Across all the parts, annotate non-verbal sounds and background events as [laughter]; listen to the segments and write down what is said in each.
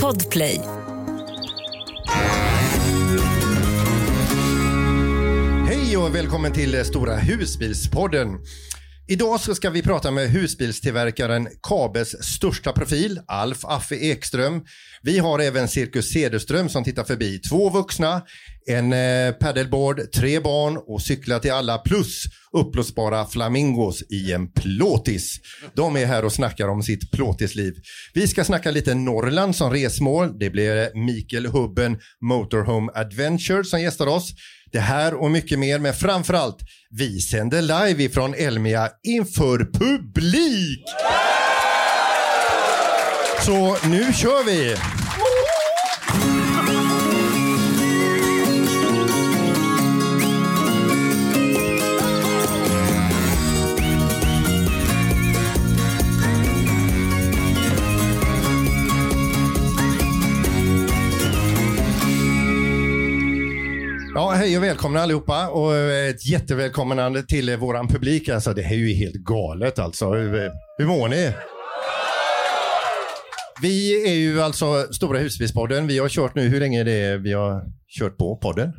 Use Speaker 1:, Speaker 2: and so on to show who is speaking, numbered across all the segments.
Speaker 1: Podplay.
Speaker 2: Hej och välkommen till Stora husbilspodden. Idag så ska vi prata med husbilstillverkaren Kabes största profil, Alf Affe Ekström. Vi har även Cirkus Cederström som tittar förbi. Två vuxna, en eh, paddleboard, tre barn och cyklar till alla plus uppblåsbara flamingos i en plåtis. De är här och snackar om sitt plåtisliv. Vi ska snacka lite Norrland som resmål. Det blir Mikael Hubben Motorhome Adventure som gästar oss. Det här och mycket mer, men framförallt, vi sänder live ifrån Elmia inför publik! Så nu kör vi! Ja, hej och välkomna allihopa och ett jättevälkomnande till våran publik. Alltså, det här är ju helt galet alltså. Hur, hur mår ni? Vi är ju alltså Stora husbilspodden. Vi har kört nu, hur länge är det vi har kört på podden?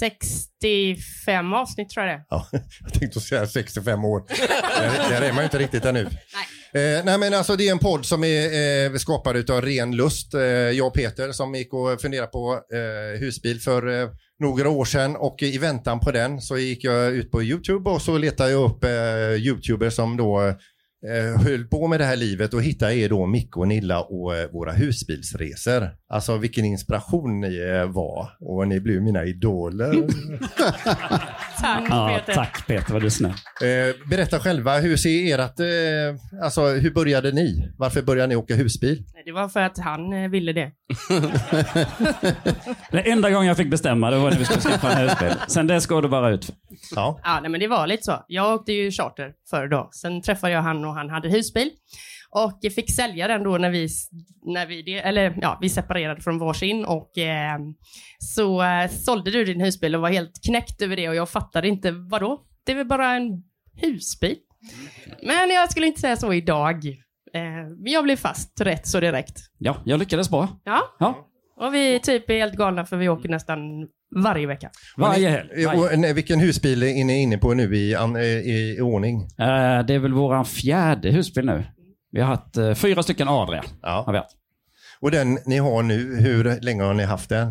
Speaker 3: 65 avsnitt tror jag det är.
Speaker 2: Ja, [laughs] jag tänkte säga 65 år. där, där är man ju inte riktigt ännu.
Speaker 3: Nej.
Speaker 2: Eh, nej men alltså det är en podd som är eh, skapad utav ren lust. Eh, jag och Peter som gick och funderade på eh, husbil för eh, några år sedan och i väntan på den så gick jag ut på YouTube och så letade jag upp eh, YouTubers som då eh, höll på med det här livet och hittade er då Micke och Nilla och eh, våra husbilsresor. Alltså vilken inspiration ni eh, var och ni blev mina idoler. [laughs]
Speaker 3: Tack
Speaker 4: Ja,
Speaker 3: Peter.
Speaker 4: tack Peter, vad du är snäll.
Speaker 2: Eh, berätta själva, hur ser ert, eh, alltså hur började ni? Varför började ni åka husbil?
Speaker 3: Nej, Det var för att han eh, ville det. [laughs]
Speaker 4: Den enda gången jag fick bestämma det var när vi skulle skaffa en husbil. Sen dess går det bara ut.
Speaker 2: Ja,
Speaker 3: Ja, nej, men det var lite så. Jag åkte ju charter förr då. Sen träffade jag han och han hade husbil. Och fick sälja den då när vi, när vi, eller, ja, vi separerade från varsin och eh, så eh, sålde du din husbil och var helt knäckt över det och jag fattade inte, vadå? Det är väl bara en husbil? Men jag skulle inte säga så idag. Eh, jag blev fast rätt så direkt.
Speaker 4: Ja, jag lyckades bra.
Speaker 3: Ja,
Speaker 4: Ja,
Speaker 3: och vi typ är helt galna för vi åker nästan varje vecka.
Speaker 4: varje helg.
Speaker 2: Vilken husbil är ni inne på nu i, i, i ordning?
Speaker 4: Eh, det är väl våran fjärde husbil nu. Vi har haft eh, fyra stycken Adria. Har
Speaker 2: Ja.
Speaker 4: vi haft.
Speaker 2: Och den ni har nu, hur länge har ni haft den?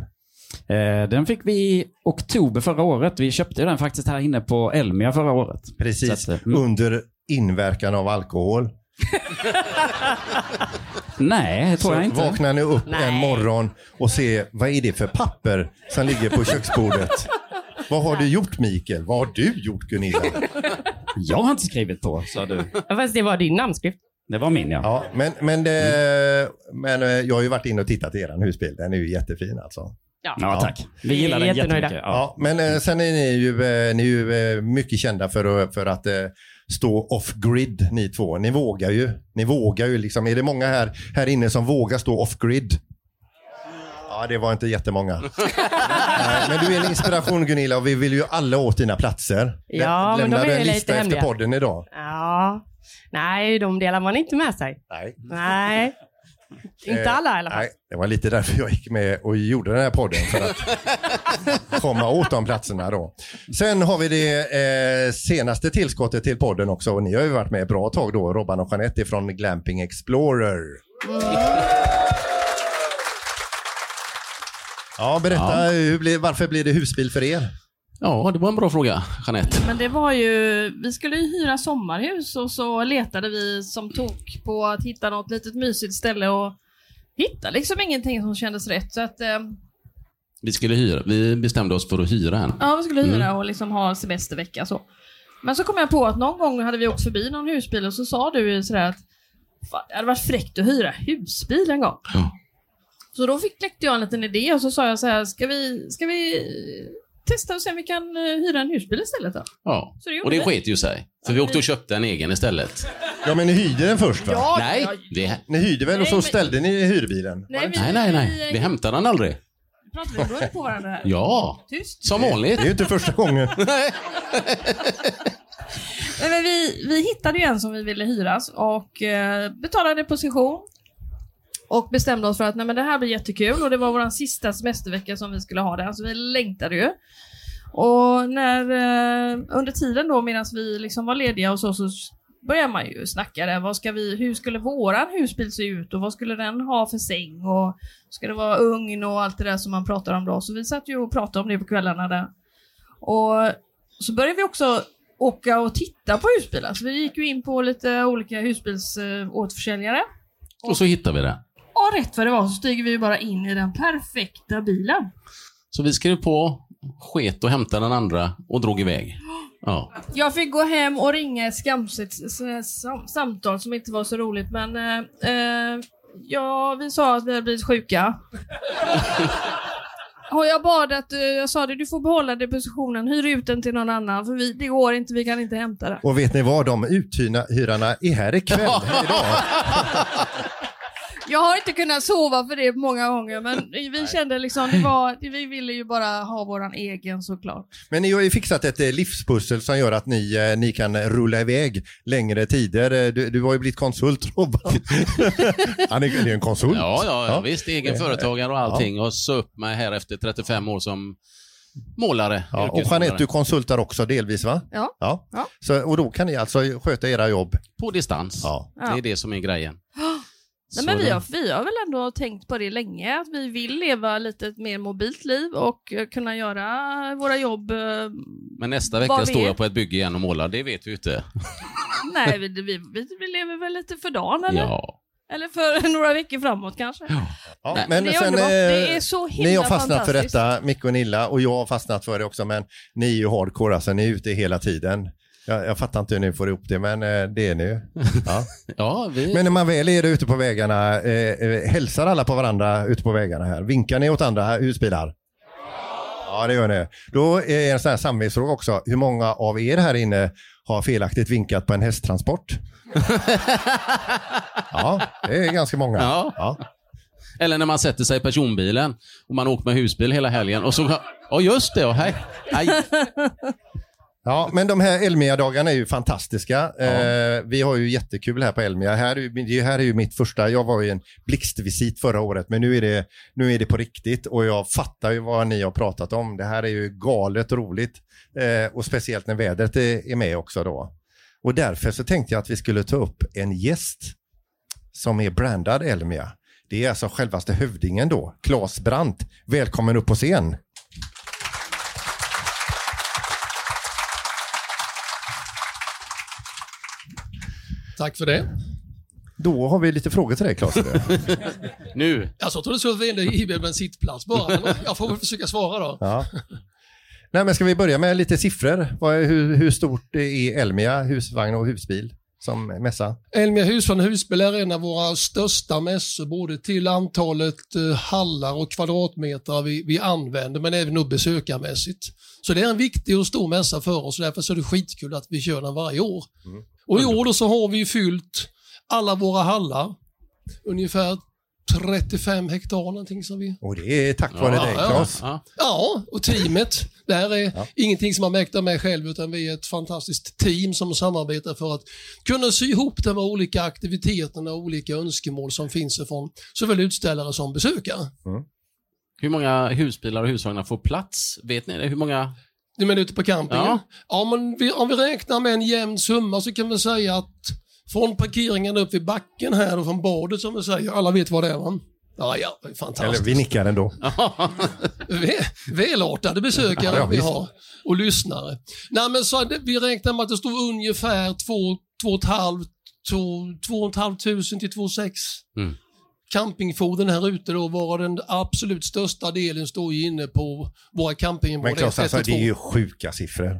Speaker 4: Eh, den fick vi i oktober förra året. Vi köpte den faktiskt här inne på Elmia förra året.
Speaker 2: Precis,
Speaker 4: att, eh, mm.
Speaker 2: under inverkan av alkohol. [laughs]
Speaker 4: Nej, det tror jag
Speaker 2: Så
Speaker 4: inte.
Speaker 2: vaknar ni upp en
Speaker 3: Nej.
Speaker 2: morgon och ser, vad är det för papper som ligger på köksbordet? Vad har du gjort Mikael? Vad har du gjort Gunilla? [laughs]
Speaker 4: Jag har inte skrivit på, sa du.
Speaker 3: Fast det var din namnskrift.
Speaker 4: Det var min ja.
Speaker 2: Ja, men, men, det, men eh, jag har ju varit inne och tittat i er husbil. Den är ju jättefin alltså.
Speaker 3: Ja.
Speaker 4: Ja, tack. Vi gillar den jättemycket. Ja.
Speaker 2: Ja, men eh, sen är ni ju, eh, ni är ju eh, mycket kända för, att- för att eh, stå off-grid ni två. Ni vågar ju. Ni vågar ju liksom. Är det många här, här inne som vågar stå off-grid? Ja, det var inte jättemånga. [laughs] Men du är en inspiration Gunilla och vi vill ju alla åt dina platser.
Speaker 3: Ja, men
Speaker 2: Lämna
Speaker 3: de är
Speaker 2: en
Speaker 3: ju lite
Speaker 2: lista efter
Speaker 3: hemliga.
Speaker 2: podden idag.
Speaker 3: Ja. Nej, de delar man inte med sig.
Speaker 2: Nej.
Speaker 3: Nej. Inte
Speaker 2: Eh,
Speaker 3: alla i alla fall.
Speaker 2: Nej, det var lite därför jag gick med och gjorde den här podden. För att [laughs] komma åt de platserna då. Sen har vi det eh, senaste tillskottet till podden också. Och ni har ju varit med ett bra tag då, Robban och Jeanette från Glamping Explorer. Ja, berätta, hur blir, varför blir det husbil för er?
Speaker 5: Ja, det var en bra fråga, Jeanette.
Speaker 6: Men det var ju, vi skulle ju hyra sommarhus och så letade vi som tok på att hitta något litet mysigt ställe och hittade liksom ingenting som kändes rätt. Så att, eh,
Speaker 5: Vi skulle hyra. Vi bestämde oss för att hyra en.
Speaker 6: ja, vi skulle hyra och liksom ha semestervecka så. Men så kom jag på att någon gång hade vi åkt förbi någon husbil och så sa du sådär att "Fan, det hade varit fräckt att hyra husbil en gång.
Speaker 5: Ja.
Speaker 6: Så då fick, kläckte jag en liten idé och så sa jag så här, ska vi, ska vi testa och se om vi kan eh, hyra en husbil istället då?
Speaker 5: Ja.
Speaker 6: Så det
Speaker 5: Och det
Speaker 6: vi.
Speaker 5: sket ju sig. För vi åkte och köpte en egen istället.
Speaker 2: Ja, men ni hyrde den först va?
Speaker 6: Ja,
Speaker 5: Nej, vi,
Speaker 2: Ni hyrde väl och så
Speaker 6: Nej, men-
Speaker 2: ställde ni hyrbilen?
Speaker 6: nej, vi,
Speaker 5: nej, nej, nej. Vi hämtade den aldrig.
Speaker 6: Pratar vi mun på varandra här?
Speaker 5: Ja,
Speaker 6: Tyst.
Speaker 5: som vanligt.
Speaker 2: Det är ju inte första gången. [laughs]
Speaker 6: Nej, men vi, vi hittade ju en som vi ville hyras och eh, betalade position. Och bestämde oss för att nej, men det här blir jättekul och det var vår sista semestervecka som vi skulle ha där, så alltså, vi längtade ju. Och när, eh, under tiden då medan vi liksom var lediga och så, så börjar man ju snacka där. Vad ska vi, hur skulle våran husbil se ut och vad skulle den ha för säng och ska det vara ugn och allt det där som man pratar om då. Så vi satt ju och pratade om det på kvällarna där. Och så började vi också åka och titta på husbilar. Så vi gick ju in på lite olika husbilsåterförsäljare.
Speaker 5: Och så hittade vi det.
Speaker 6: Och rätt vad det var så stiger vi bara in i den perfekta bilen.
Speaker 5: Så vi skrev på, sket och hämtade den andra och drog iväg. Ja.
Speaker 6: Jag fick gå hem och ringa ett skamset sam samtal som inte var så roligt men eh, eh, ja, vi sa att vi hade blivit sjuka. [laughs] Och jag bad att, eh, jag sa det, du får behålla depositionen, hyr ut den till någon annan för vi, det går inte, vi kan inte hämta det.
Speaker 2: Och vet ni vad, de uthyrarna är här ikväll, idag. [laughs]
Speaker 6: Jag har inte kunnat sova för det många gånger men vi kände liksom, det var, vi ville ju bara ha våran egen såklart.
Speaker 2: Men ni har ju fixat ett eh, livspussel som gör att ni, eh, ni kan rulla iväg längre tider. Eh, Du, du har ju blivit konsult [laughs] Robban. Han är, är en konsult.
Speaker 5: Ja, ja, ja, visst. Egen företagare och allting. Och så upp mig här efter 35 år som målare.
Speaker 2: Ja, och. Jeanette, du konsultar också delvis va?
Speaker 6: Ja.
Speaker 2: Ja.
Speaker 6: Ja.
Speaker 2: Så, och då kan ni alltså sköta era jobb?
Speaker 5: På distans.
Speaker 2: Ja.
Speaker 5: Det är det som är grejen.
Speaker 6: Nej, men vi, har, vi har väl ändå tänkt på det länge, att vi vill leva lite ett mer mobilt liv och eh, kunna göra våra jobb. eh,
Speaker 5: Men nästa vecka
Speaker 6: vi
Speaker 5: står jag på ett bygge igen och målar, det vet vi ju inte. [laughs]
Speaker 6: Nej, vi, vi, vi, vi lever väl lite för dagen eller?
Speaker 5: Ja.
Speaker 6: Eller för [laughs] några veckor framåt kanske.
Speaker 2: Ja,
Speaker 5: Nej.
Speaker 2: men
Speaker 6: det är
Speaker 2: sen,
Speaker 6: underbart.
Speaker 2: eh,
Speaker 6: Det är så himla
Speaker 2: Ni har fastnat för detta, Micke och Nilla, och jag har fastnat för det också, men ni är ju hardcore, alltså ni är ute hela tiden. Jag, jag fattar inte hur ni får ihop det, men eh, det är ni. [laughs] Ja.
Speaker 5: Ja, vi...
Speaker 2: Men när man väl är ute på vägarna, eh, eh, hälsar alla på varandra ute på vägarna här? Vinkar ni åt andra husbilar? Ja, det gör ni. Då är en sån här samvetsfråga också. Hur många av er här inne har felaktigt vinkat på en hästtransport? [laughs] ja, det är ganska många.
Speaker 5: Ja.
Speaker 2: Ja.
Speaker 5: Eller när man sätter sig i personbilen och man åker med husbil hela helgen och så... Ja, just det. Och hej. Aj.
Speaker 2: Ja, men de här Elmia-dagarna är ju fantastiska. Eh, vi har ju jättekul här på Elmia. Här är, ju, här är ju mitt första, jag var ju en blixtvisit förra året, men nu är, det, nu är det på riktigt och jag fattar ju vad ni har pratat om. Det här är ju galet roligt eh, och speciellt när vädret är, är med också då. Och därför så tänkte jag att vi skulle ta upp en gäst som är brandad Elmia. Det är alltså självaste hövdingen då, Claes Brandt. Välkommen upp på scen.
Speaker 1: Tack för det.
Speaker 2: Då har vi lite frågor till dig Claes. [laughs]
Speaker 5: Nu.
Speaker 1: Alltså, jag trodde du skulle vända i med en sittplats bara. [laughs] Jag får väl försöka svara då.
Speaker 2: Ja. Nej, men ska vi börja med lite siffror? Vad är, hur, hur stort är Elmia husvagn och husbil som mässa?
Speaker 1: Elmia Husvagn och Husbil är en av våra största mässor, både till antalet eh, hallar och kvadratmeter vi, vi använder, men även upp besökarmässigt. Så det är en viktig och stor mässa för oss och därför så är det skitkul att vi kör den varje år. Och i år då så har vi fyllt alla våra hallar, ungefär 35 hektar någonting som vi
Speaker 2: Och det är tack vare
Speaker 1: Ja,
Speaker 2: dig
Speaker 1: ja.
Speaker 2: Claes.
Speaker 5: Ja.
Speaker 1: Ja, och teamet. Det här är ingenting som man mäktar med själv utan vi är ett fantastiskt team som samarbetar för att kunna sy ihop de här olika aktiviteterna och olika önskemål som finns ifrån såväl utställare som besökare.
Speaker 5: Hur många husbilar och husvagnar får plats? Vet ni det? Hur många?
Speaker 1: Du menar ute på campingen?
Speaker 5: Ja.
Speaker 1: Ja, men vi, om vi räknar med en jämn summa så kan vi säga att från parkeringen upp vid backen här och från badet som vi säger, alla vet vad det är va? Ja, ja, är
Speaker 2: Eller
Speaker 1: fantastiskt.
Speaker 2: vi nickar ändå. [laughs]
Speaker 1: Väl, välartade besökare
Speaker 2: Ja,
Speaker 1: vi har och lyssnare. Nej, men så det, vi räknar med att det står ungefär 2 500 till 2,6
Speaker 5: Mm.
Speaker 1: Campingfordon här ute då, varav den absolut största delen står ju inne på våra
Speaker 2: Men
Speaker 1: campingområden
Speaker 2: Claes,
Speaker 1: 1
Speaker 2: alltså, det är
Speaker 1: 2.
Speaker 2: ju sjuka siffror.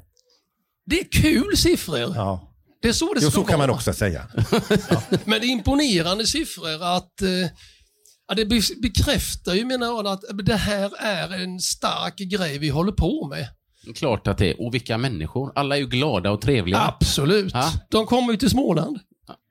Speaker 1: Det är kul siffror.
Speaker 2: Ja.
Speaker 1: Det är så det
Speaker 2: Jo,
Speaker 1: ska
Speaker 2: så kan man också säga. [laughs]
Speaker 1: Men det är imponerande siffror att eh, ja, det be- bekräftar ju menar jag att det här är en stark grej vi håller på med.
Speaker 5: Klart att det är. Och vilka människor. Alla är ju glada och trevliga.
Speaker 1: Absolut.
Speaker 5: Ja.
Speaker 1: De kommer ju till Småland.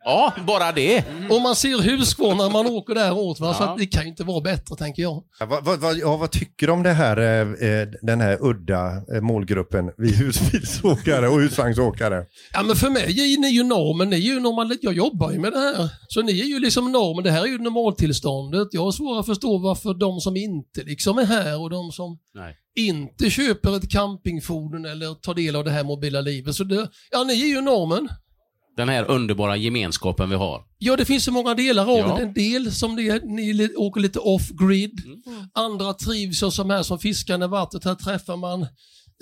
Speaker 5: Ja, bara det.
Speaker 1: Och man ser Huskvarna när man åker däråt. Va? Så
Speaker 5: Ja.
Speaker 1: att det kan ju inte vara bättre tänker jag.
Speaker 2: Ja, vad, vad, ja, vad tycker du om det här, eh, eh, den här udda eh, målgruppen, vi husbilsåkare och husvagnsåkare?
Speaker 1: Ja men för mig är ni ju normen, ni är ju normal, jag jobbar ju med det här. Så ni är ju liksom normen, det här är ju normaltillståndet. Jag har svårt att förstå varför de som inte liksom är här och de som
Speaker 5: Nej.
Speaker 1: inte köper ett campingfordon eller tar del av det här mobila livet. Så det, ja ni är ju normen.
Speaker 5: Den här underbara gemenskapen vi har.
Speaker 1: Ja, det finns så många delar av
Speaker 5: Ja.
Speaker 1: det. En del som det, ni li- åker lite off-grid. Andra trivs och som här som fiskar i vattnet. Här träffar man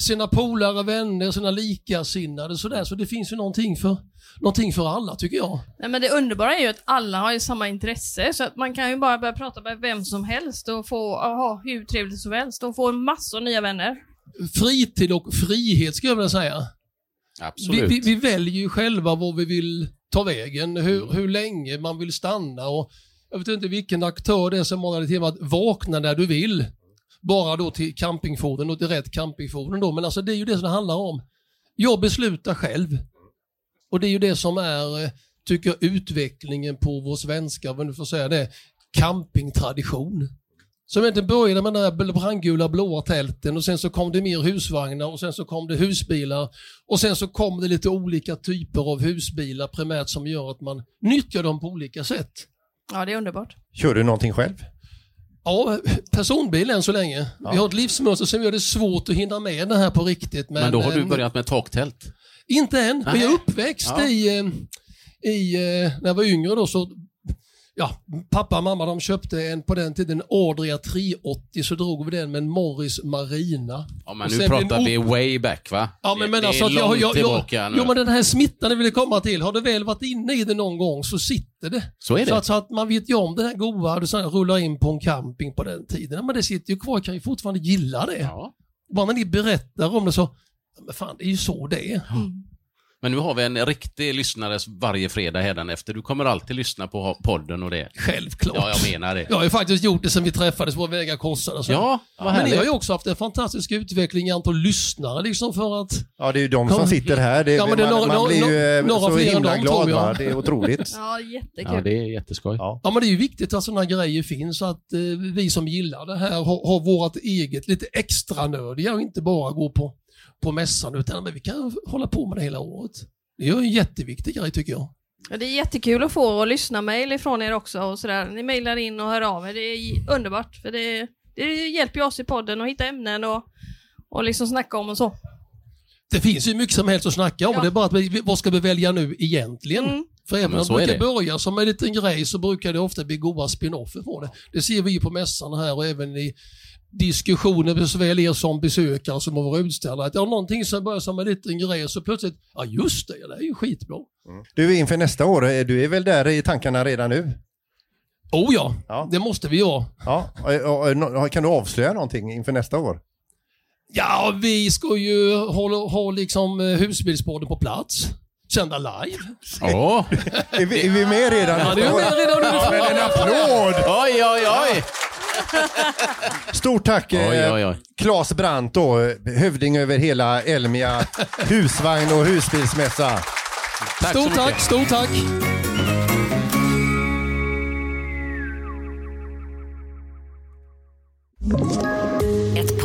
Speaker 1: sina polare, vänner, sina likasinnade sådär. Så det finns ju någonting för, någonting för alla tycker jag.
Speaker 6: Nej, men det underbara är ju att alla har ju samma intresse, så att man kan ju bara börja prata med vem som helst och få ha hur trevligt som helst och få massor nya vänner.
Speaker 1: Fritid och frihet skulle jag vilja säga. Vi,
Speaker 5: Absolut.
Speaker 1: vi, vi väljer ju själva var vi vill ta vägen, hur, hur länge man vill stanna och jag vet inte vilken aktör det är som det till att vakna när du vill. Bara då till campingfordon och till rätt campingfordon då, men alltså det är ju det som det handlar om. Jag beslutar själv. Och det är ju det som är, eh, tycker jag, utvecklingen på vår svenska, vad nu får säga det, campingtradition. Som egentligen började med de där brandgula blåa tälten och sen så kom det mer husvagnar och sen så kom det husbilar och sen så kom det lite olika typer av husbilar primärt som gör att man nyttjar dem på olika sätt.
Speaker 6: Ja, det är underbart.
Speaker 2: Kör du någonting själv?
Speaker 1: Ja, personbil än så länge. Vi har ett livsmönster som gör det svårt att hinna med det här på riktigt. Men,
Speaker 5: Men då har du börjat med taktält.
Speaker 1: Inte än, men jag är uppväxt
Speaker 5: Ja.
Speaker 1: i, eh, i eh, när jag var yngre då så Ja, pappa och mamma de köpte en på den tiden Adria 380 så drog vi den med en Morris Marina.
Speaker 5: Ja, men nu pratar vi way back va?
Speaker 1: Ja, men,
Speaker 5: det,
Speaker 1: men
Speaker 5: det
Speaker 1: alltså
Speaker 5: är
Speaker 1: jag,
Speaker 5: långt
Speaker 1: jag, jag,
Speaker 5: tillbaka nu.
Speaker 1: Jo men den här smittan jag ville komma till, har du väl varit inne i det någon gång så sitter det.
Speaker 5: Så är det.
Speaker 1: Så att, så att man vet ju om det här goa, du så här, rullar in på en camping på den tiden. Ja, men det sitter ju kvar, jag kan ju fortfarande gilla det.
Speaker 5: Ja.
Speaker 1: Bara när ni berättar om det så, men fan det är ju så det är.
Speaker 5: Men nu har vi en riktig lyssnare varje fredag hädanefter. Du kommer alltid lyssna på podden och det.
Speaker 1: Självklart.
Speaker 5: Ja, jag menar det.
Speaker 1: Jag har ju faktiskt gjort det sen vi träffades, våra vägar korsade. Så.
Speaker 5: Ja, vad
Speaker 1: men ni har ju också haft en fantastisk utveckling i antal lyssnare liksom för att...
Speaker 2: Ja, det är ju de som sitter här. Det,
Speaker 1: Ja, men det är
Speaker 2: man,
Speaker 1: några-
Speaker 2: man blir ju eh,
Speaker 1: några
Speaker 2: så himla
Speaker 1: dem,
Speaker 2: glad
Speaker 1: tror jag.
Speaker 2: va? Det är otroligt. [laughs]
Speaker 6: Ja, jättekul.
Speaker 5: Ja, det är jätteskoj.
Speaker 2: Ja.
Speaker 1: Ja men det är ju viktigt att sådana grejer finns så att eh, vi som gillar det här har, har vårt eget lite extra nördiga och inte bara gå på, på mässan utan men vi kan hålla på med det hela året. Det är ju en jätteviktig grej tycker jag.
Speaker 6: Ja, Det är jättekul att få och lyssna mejl ifrån er också och sådär. Ni mejlar in och hör av er. Det är underbart för det, det hjälper ju oss i podden att hitta ämnen och, och liksom snacka om och så.
Speaker 1: Det finns ju mycket som helst att snacka om
Speaker 6: Ja.
Speaker 1: det är bara att vi, vad ska vi välja nu egentligen?
Speaker 6: Mm.
Speaker 1: För även om
Speaker 5: är
Speaker 1: brukar börja som en liten grej så brukar det ofta bli goda spin-offer på det. Det ser vi ju på mässan här och även i diskussioner med såväl er som besökare som våra utställare. Att ja, någonting som börjar som en liten grej så plötsligt, ja just det, det är ju skitbra.
Speaker 2: Du, inför nästa år, eh, du är väl där i tankarna redan nu?
Speaker 1: Oh ja,
Speaker 2: Ja.
Speaker 1: det måste vi vara.
Speaker 2: Ja. och- och- och nå- Kan du avslöja någonting inför nästa år?
Speaker 1: Ja, vi ska ju hålla, ha liksom eh, husbilspodden på plats. Sända live. [laughs]
Speaker 5: Ja.
Speaker 2: Är vi, är vi med redan?
Speaker 1: Ja, det är med redan
Speaker 2: Ja, men en applåd!
Speaker 5: Oj, oj, oj. [laughs]
Speaker 2: Stort tack eh,
Speaker 5: Oj, oj, oj.
Speaker 2: Claes Brandt då, hövding över hela Elmia husvagn och husbilsmässa.
Speaker 5: Tack så
Speaker 1: Stort
Speaker 5: mycket.
Speaker 1: tack, stort tack.
Speaker 7: Ett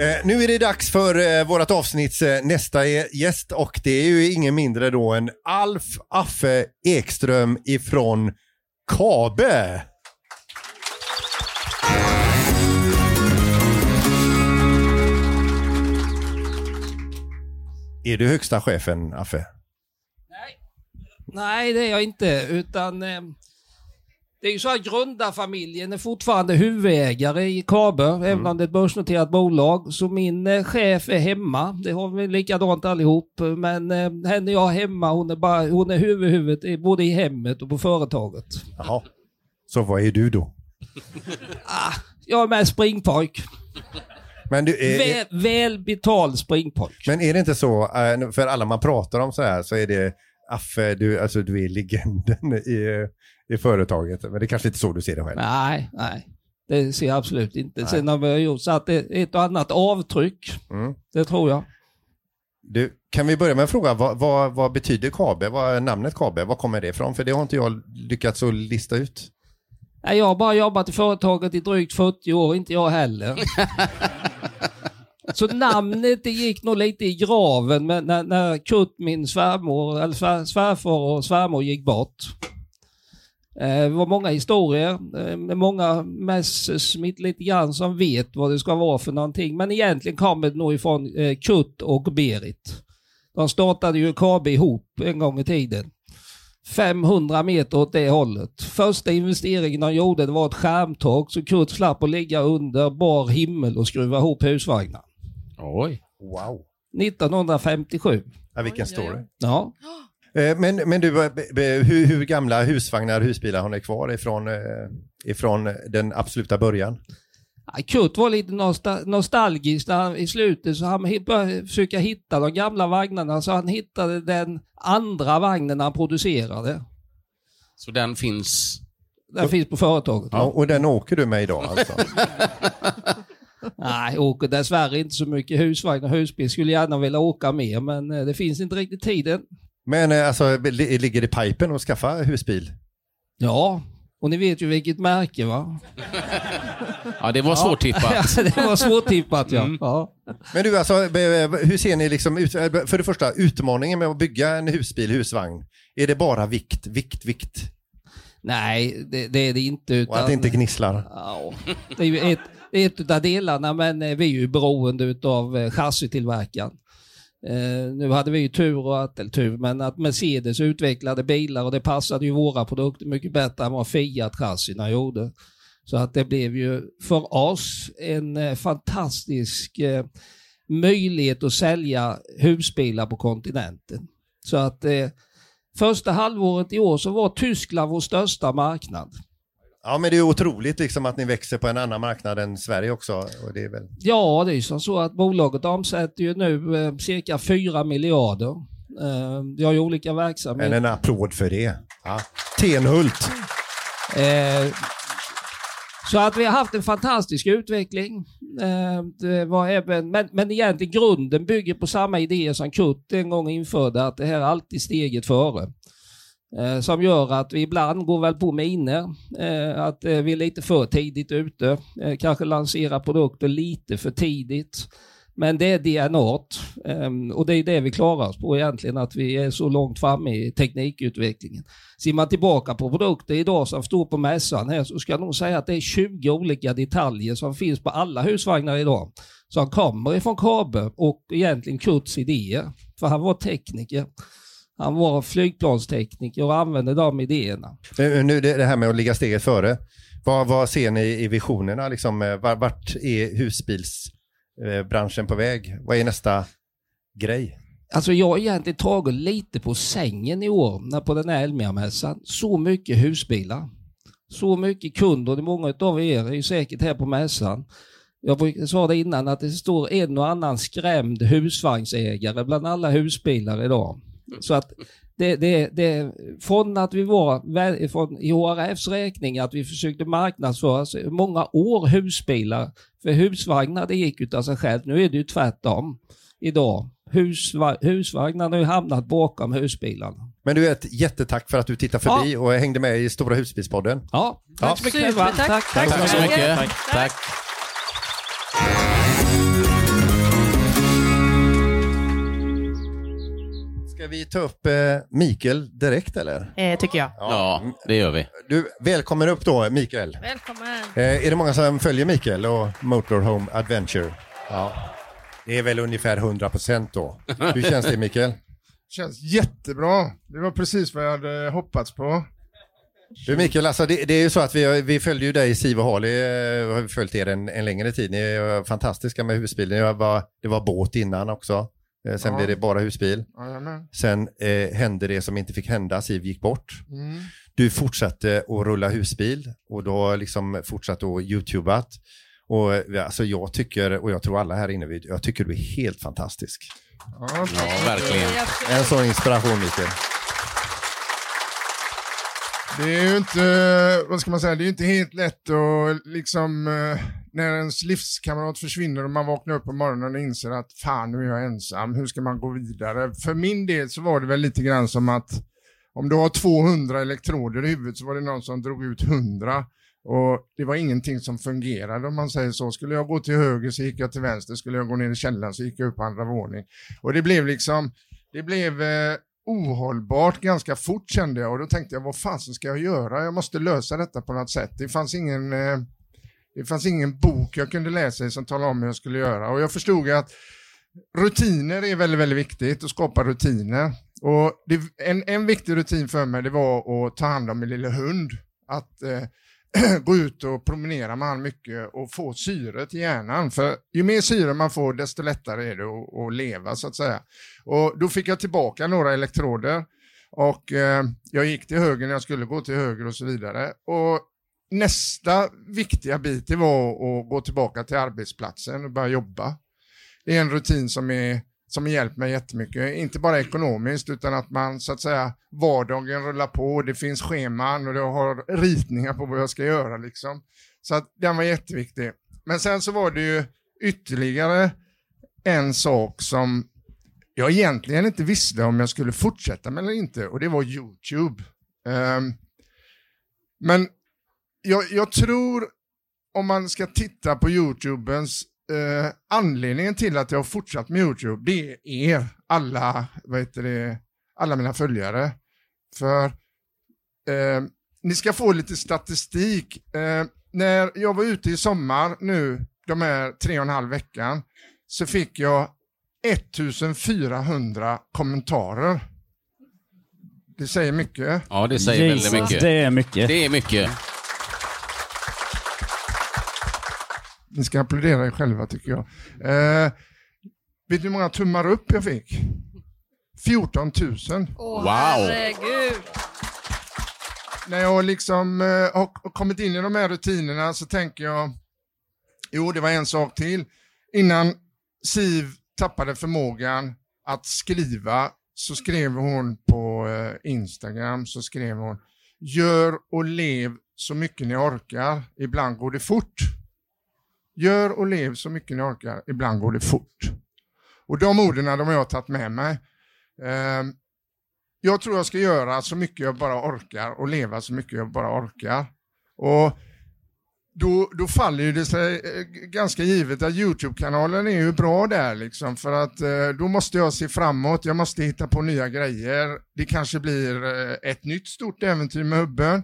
Speaker 2: Eh, nu är det dags för eh, vårt avsnitts eh, nästa eh, gäst och det är ju ingen mindre då än Alf Affe Ekström ifrån Kabe. Är du högsta chefen, Affe?
Speaker 8: Nej, det är jag inte, utan eh, det är ju så att grundarfamiljen är fortfarande huvudägare i KABE,
Speaker 2: Mm.
Speaker 8: även om det är ett börsnoterat bolag. Så min eh, chef är hemma. Det har vi likadant allihop. Men eh, henne jag hemma, hon är, bara, hon är huvudhuvudet både i hemmet och på företaget.
Speaker 2: Jaha. Så vad är du då? [laughs]
Speaker 8: Jag är med springpojk.
Speaker 2: Men, du, är, är,
Speaker 8: Väl, välbetald springpojk.
Speaker 2: men är det inte så, eh, för alla man pratar om så här, så är det Affe, du, alltså, du är legenden i, i företaget. Men det är kanske inte så du ser det själv.
Speaker 8: Nej, nej. Det ser jag absolut inte.
Speaker 2: Nej.
Speaker 8: Sen har vi gjort så att det är ett och annat avtryck.
Speaker 2: Mm.
Speaker 8: Det tror jag.
Speaker 2: Du, kan vi börja med en fråga, vad, vad, vad betyder KABE? Vad är namnet KABE? Var kommer det ifrån? För det har inte jag lyckats att lista ut.
Speaker 8: Nej, Jag har bara jobbat i företaget i drygt 40 år, inte jag heller. [laughs] Så namnet det gick nog lite i graven men när, när Kurt, min svärmor, eller svär, svärfar och svärmor gick bort. Eh, Det var många historier, eh, med många mässesmitt lite grann som vet vad det ska vara för någonting. Men egentligen kommer det nog ifrån eh, Kurt och Berit. De startade ju KB ihop en gång i tiden. 500 meter åt det hållet. Första investeringen de gjorde det var ett skärmtak så Kurt slapp att ligga under bar himmel och skruva ihop husvagnar.
Speaker 5: Oj.
Speaker 2: Wow.
Speaker 8: 1957.
Speaker 2: Ja, vilken story.
Speaker 8: Ja. [gasps]
Speaker 2: Eh, Men, men du, eh, hur, hur gamla husvagnar, husbilar har ni kvar ifrån, eh, ifrån den absoluta början?
Speaker 8: Ja, Kurt var lite nostal- nostalgisk när han, i slutet så han började försöka hitta de gamla vagnarna så han hittade den andra vagnen han producerade.
Speaker 5: Så den finns...
Speaker 8: Den finns på företaget.
Speaker 2: Ja. Och den åker du med idag alltså? [laughs]
Speaker 8: Nej, jag åker dessvärre inte så mycket husvagn och husbil. Skulle gärna vilja åka mer men det finns inte riktigt tiden.
Speaker 2: Men eh, alltså, li- ligger det i pipen att skaffa husbil?
Speaker 8: Ja, och ni vet ju vilket märke va?
Speaker 5: Ja, det var svårtippat. [laughs]
Speaker 8: det var svårtippat ja.
Speaker 5: Mm.
Speaker 8: ja.
Speaker 2: Men du, alltså, hur ser ni liksom ut, eh, för det första, utmaningen med att bygga en husbil, husvagn, är det bara vikt, vikt, vikt?
Speaker 8: Nej, det, det är det inte. Utan,
Speaker 2: Och att det inte gnisslar?
Speaker 8: Ja, det är ju ett, ett av delarna, men eh, vi är ju beroende av chassitillverkaren. Eh, nu hade vi ju tur, och att, eller tur, men att Mercedes utvecklade bilar och det passade ju våra produkter mycket bättre än vad Fiat-chassina gjorde. Så att det blev ju för oss en eh, fantastisk eh, möjlighet att sälja husbilar på kontinenten. Så att eh, första halvåret i år så var Tyskland vår största marknad.
Speaker 2: Ja, men det är otroligt liksom att ni växer på en annan marknad än Sverige också. Och det är väl...
Speaker 8: Ja, det är ju som så att bolaget omsätter ju nu eh, cirka 4 miljarder. Eh, vi har ju olika
Speaker 2: Men
Speaker 8: verksamheter.
Speaker 2: en applåd för det. Ja. Tenhult.
Speaker 8: Eh, så att vi har haft en fantastisk utveckling. Eh, det var även, men, men egentligen grunden bygger på samma idéer som Kurt en gång införde, att det här är alltid steget före. Eh, som gör att vi ibland går väl på miner, eh, att eh, vi är lite för tidigt ute, eh, kanske lanserar produkter lite för tidigt. Men det är DNA ehm, och det är det vi klarar oss på egentligen, att vi är så långt framme i teknikutvecklingen. Ser man tillbaka på produkter idag som står på mässan här så ska jag nog säga att det är 20 olika detaljer som finns på alla husvagnar idag. Som kommer ifrån Kabe och egentligen Kurts idéer. För han var tekniker. Han var flygplanstekniker och använde de idéerna.
Speaker 2: Nu det här med att ligga steget före. Vad, vad ser ni i visionerna? Liksom, eh, var- vart är husbilsbranschen på väg? Vad är nästa grej?
Speaker 8: Alltså jag har egentligen tagit lite på sängen i år när på den här Elmia-mässan. Så mycket husbilar. Så mycket kunder. Många av er är ju säkert här på mässan. Jag sa det innan att det står en och annan skrämd husvagnsägare bland alla husbilar idag. [laughs] Så att det, det, det, från att vi var, från i HRFs räkning, att vi försökte marknadsföra många år husbilar. För husvagnar det gick utav sig själv. Nu är det ju tvärtom idag. Husva, husvagnarna har ju hamnat bakom husbilarna.
Speaker 2: Men du, ett jättetack för att du tittade förbi och hängde med i Stora husbilspodden.
Speaker 8: Ja,
Speaker 2: Ja.
Speaker 8: tack så mycket.
Speaker 6: Supertack.
Speaker 8: Tack,
Speaker 6: Tack
Speaker 5: Tack så mycket.
Speaker 8: Tack.
Speaker 2: Ska vi ta upp eh, Mikael direkt eller?
Speaker 3: Eh, tycker jag.
Speaker 5: Ja, det gör vi.
Speaker 2: Du, välkommen upp då Mikael.
Speaker 6: Välkommen.
Speaker 2: Eh, är det många som följer Mikael och Motorhome Adventure? Ja. Det är väl ungefär 100% då. Hur känns det Mikael? [laughs]
Speaker 9: Känns jättebra. Det var precis vad jag hade hoppats på.
Speaker 2: Du Mikael, alltså det, det är ju så att vi, vi följde ju dig, Siv och Harley, eh, har vi följt er en, en längre tid. Ni är fantastiska med husbilen. Det var, det var båt innan också. Eh, Sen
Speaker 9: Ja.
Speaker 2: blev det bara husbil.
Speaker 9: Jajamän.
Speaker 2: Sen eh, hände det som inte fick hända, Siv gick bort.
Speaker 9: Mm.
Speaker 2: Du fortsatte att rulla husbil och har liksom fortsatt att youtubat. Och alltså jag tycker, och jag tror alla här inne, vi- jag tycker du är helt fantastisk.
Speaker 9: Ja,
Speaker 5: Ja, verkligen.
Speaker 2: En sån inspiration Mikael.
Speaker 9: Det är ju inte, vad ska man säga, det är inte helt lätt att liksom, eh, när ens livskamrat försvinner och man vaknar upp på morgonen och inser att fan nu är jag ensam, hur ska man gå vidare? För min del så var det väl lite grann som att om du har 200 elektroder i huvudet så var det någon som drog ut 100 och det var ingenting som fungerade om man säger så. Skulle jag gå till höger så gick jag till vänster, skulle jag gå ner i källaren så gick jag upp på andra våning. Och det blev liksom, det blev eh, ohållbart ganska fort kände jag och då tänkte jag vad fasen ska jag göra? Jag måste lösa detta på något sätt. Det fanns ingen, eh, det fanns ingen bok jag kunde läsa i som talade om hur jag skulle göra och jag förstod att rutiner är väldigt, väldigt viktigt att skapa rutiner. Och det, en, en viktig rutin för mig det var att ta hand om min lilla hund. Att eh, [clears throat] gå ut och promenera med han mycket och få syre till hjärnan. För ju mer syre man får desto lättare är det att, att leva så att säga. Och då fick jag tillbaka några elektroder och eh, jag gick till höger när jag skulle gå till höger och så vidare. Och nästa viktiga bit det var att gå tillbaka till arbetsplatsen och börja jobba. Det är en rutin som är som har hjälpt mig jättemycket. Inte bara ekonomiskt utan att man så att säga vardagen rullar på, det finns scheman och jag har ritningar på vad jag ska göra liksom. Så att den var jätteviktig. Men sen så var det ju ytterligare en sak som jag egentligen inte visste om jag skulle fortsätta med eller inte och det var Youtube. Um, men jag, jag tror om man ska titta på Youtubens eh, anledningen till att jag har fortsatt med Youtube, det är alla, vad heter det, alla mina följare. För eh, ni ska få lite statistik. Eh, när jag var ute i sommar nu, de här tre och en halv veckan, så fick jag 1400 kommentarer. Det säger mycket.
Speaker 5: Ja, det säger
Speaker 4: Jesus,
Speaker 5: väldigt mycket.
Speaker 4: det är mycket.
Speaker 5: Det är mycket.
Speaker 9: Ni ska applådera er själva tycker jag. Eh, vet du hur många tummar upp jag fick? 14 000.
Speaker 6: Åh,
Speaker 5: Wow.
Speaker 6: herregud.
Speaker 9: När jag liksom eh, har kommit in i de här rutinerna så tänker jag, jo det var en sak till. Innan Siv tappade förmågan att skriva så skrev hon på eh, Instagram, så skrev hon, gör och lev så mycket ni orkar, ibland går det fort. Gör och lev så mycket ni orkar, ibland går det fort. Och de orden de har jag tagit med mig. Ehm, jag tror jag ska göra så mycket jag bara orkar och leva så mycket jag bara orkar. Och då, då faller det sig eh, ganska givet att Youtube-kanalen är ju bra där liksom för att eh, då måste jag se framåt, jag måste hitta på nya grejer. Det kanske blir eh, ett nytt stort äventyr med hubben.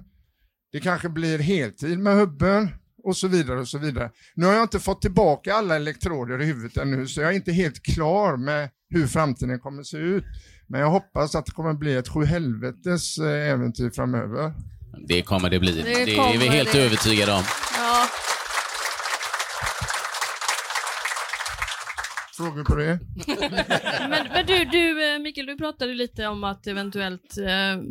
Speaker 9: Det kanske blir heltid med hubben och så vidare och så vidare. Nu har jag inte fått tillbaka alla elektroder i huvudet ännu så jag är inte helt klar med hur framtiden kommer se ut. Men jag hoppas att det kommer bli ett sjuhelvetes eh, äventyr framöver.
Speaker 5: Det kommer det bli.
Speaker 6: Det
Speaker 5: Det, är vi helt
Speaker 6: det.
Speaker 5: övertygade om.
Speaker 6: Ja.
Speaker 9: Frågor på det? [laughs]
Speaker 6: Men, men du, du, eh, Mikael, du pratade lite om att eventuellt eh,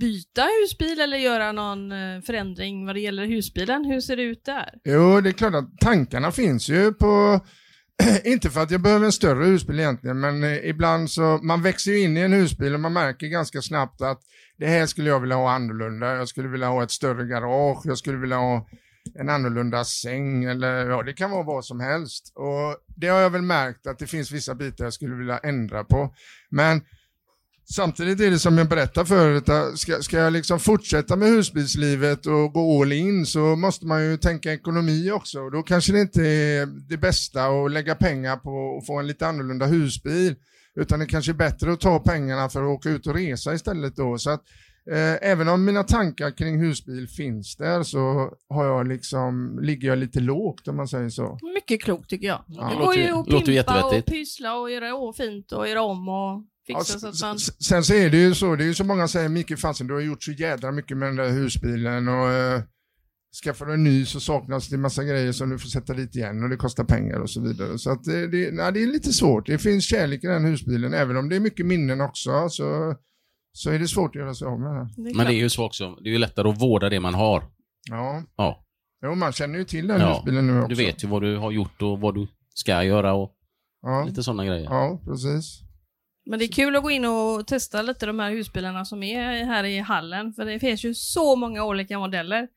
Speaker 6: byta husbil eller göra någon eh, förändring vad det gäller husbilen. Hur ser det ut där?
Speaker 9: Jo, det är klart att tankarna finns ju på [clears throat] inte för att jag behöver en större husbil egentligen, men eh, ibland så, man växer ju in i en husbil och man märker ganska snabbt att det här skulle jag vilja ha annorlunda, jag skulle vilja ha ett större garage, jag skulle vilja ha en annorlunda säng eller ja, det kan vara vad som helst. Och det har jag väl märkt att det finns vissa bitar jag skulle vilja ändra på. Men Samtidigt är det som jag berättade förut, att ska, ska jag liksom fortsätta med husbilslivet och gå all in så måste man ju tänka ekonomi också. Och Då kanske det inte är det bästa att lägga pengar på att få en lite annorlunda husbil. Utan det kanske är bättre att ta pengarna för att åka ut och resa istället då. Så att, eh, även om mina tankar kring husbil finns där så har jag liksom, ligger jag lite lågt om man säger så.
Speaker 6: Mycket klokt tycker jag.
Speaker 9: Ja,
Speaker 6: det går
Speaker 9: ju-
Speaker 6: att pimpa och pyssla och göra fint och göra om och
Speaker 9: Ja,
Speaker 6: så man...
Speaker 9: Sen så är det ju så, det är ju så många säger Micke fasen du har gjort så jädra mycket med den där husbilen och uh, skaffar du en ny så saknas det massa grejer som du får sätta dit igen och det kostar pengar och så vidare. Så att det, det, nej, det är lite svårt. Det finns kärlek i den husbilen, även om det är mycket minnen också så, så är det svårt att göra sig av med den.
Speaker 5: Men det är ju så också, det är ju lättare att vårda det man har.
Speaker 9: Ja,
Speaker 5: Ja.
Speaker 9: jo, man känner ju till den
Speaker 5: Ja,
Speaker 9: husbilen nu också.
Speaker 5: Du vet ju vad du har gjort och vad du ska göra och
Speaker 9: Ja,
Speaker 5: lite sådana grejer.
Speaker 9: ja precis.
Speaker 6: Men det är kul att gå in och testa lite de här husbilarna som är här i hallen, för det finns ju så många olika modeller.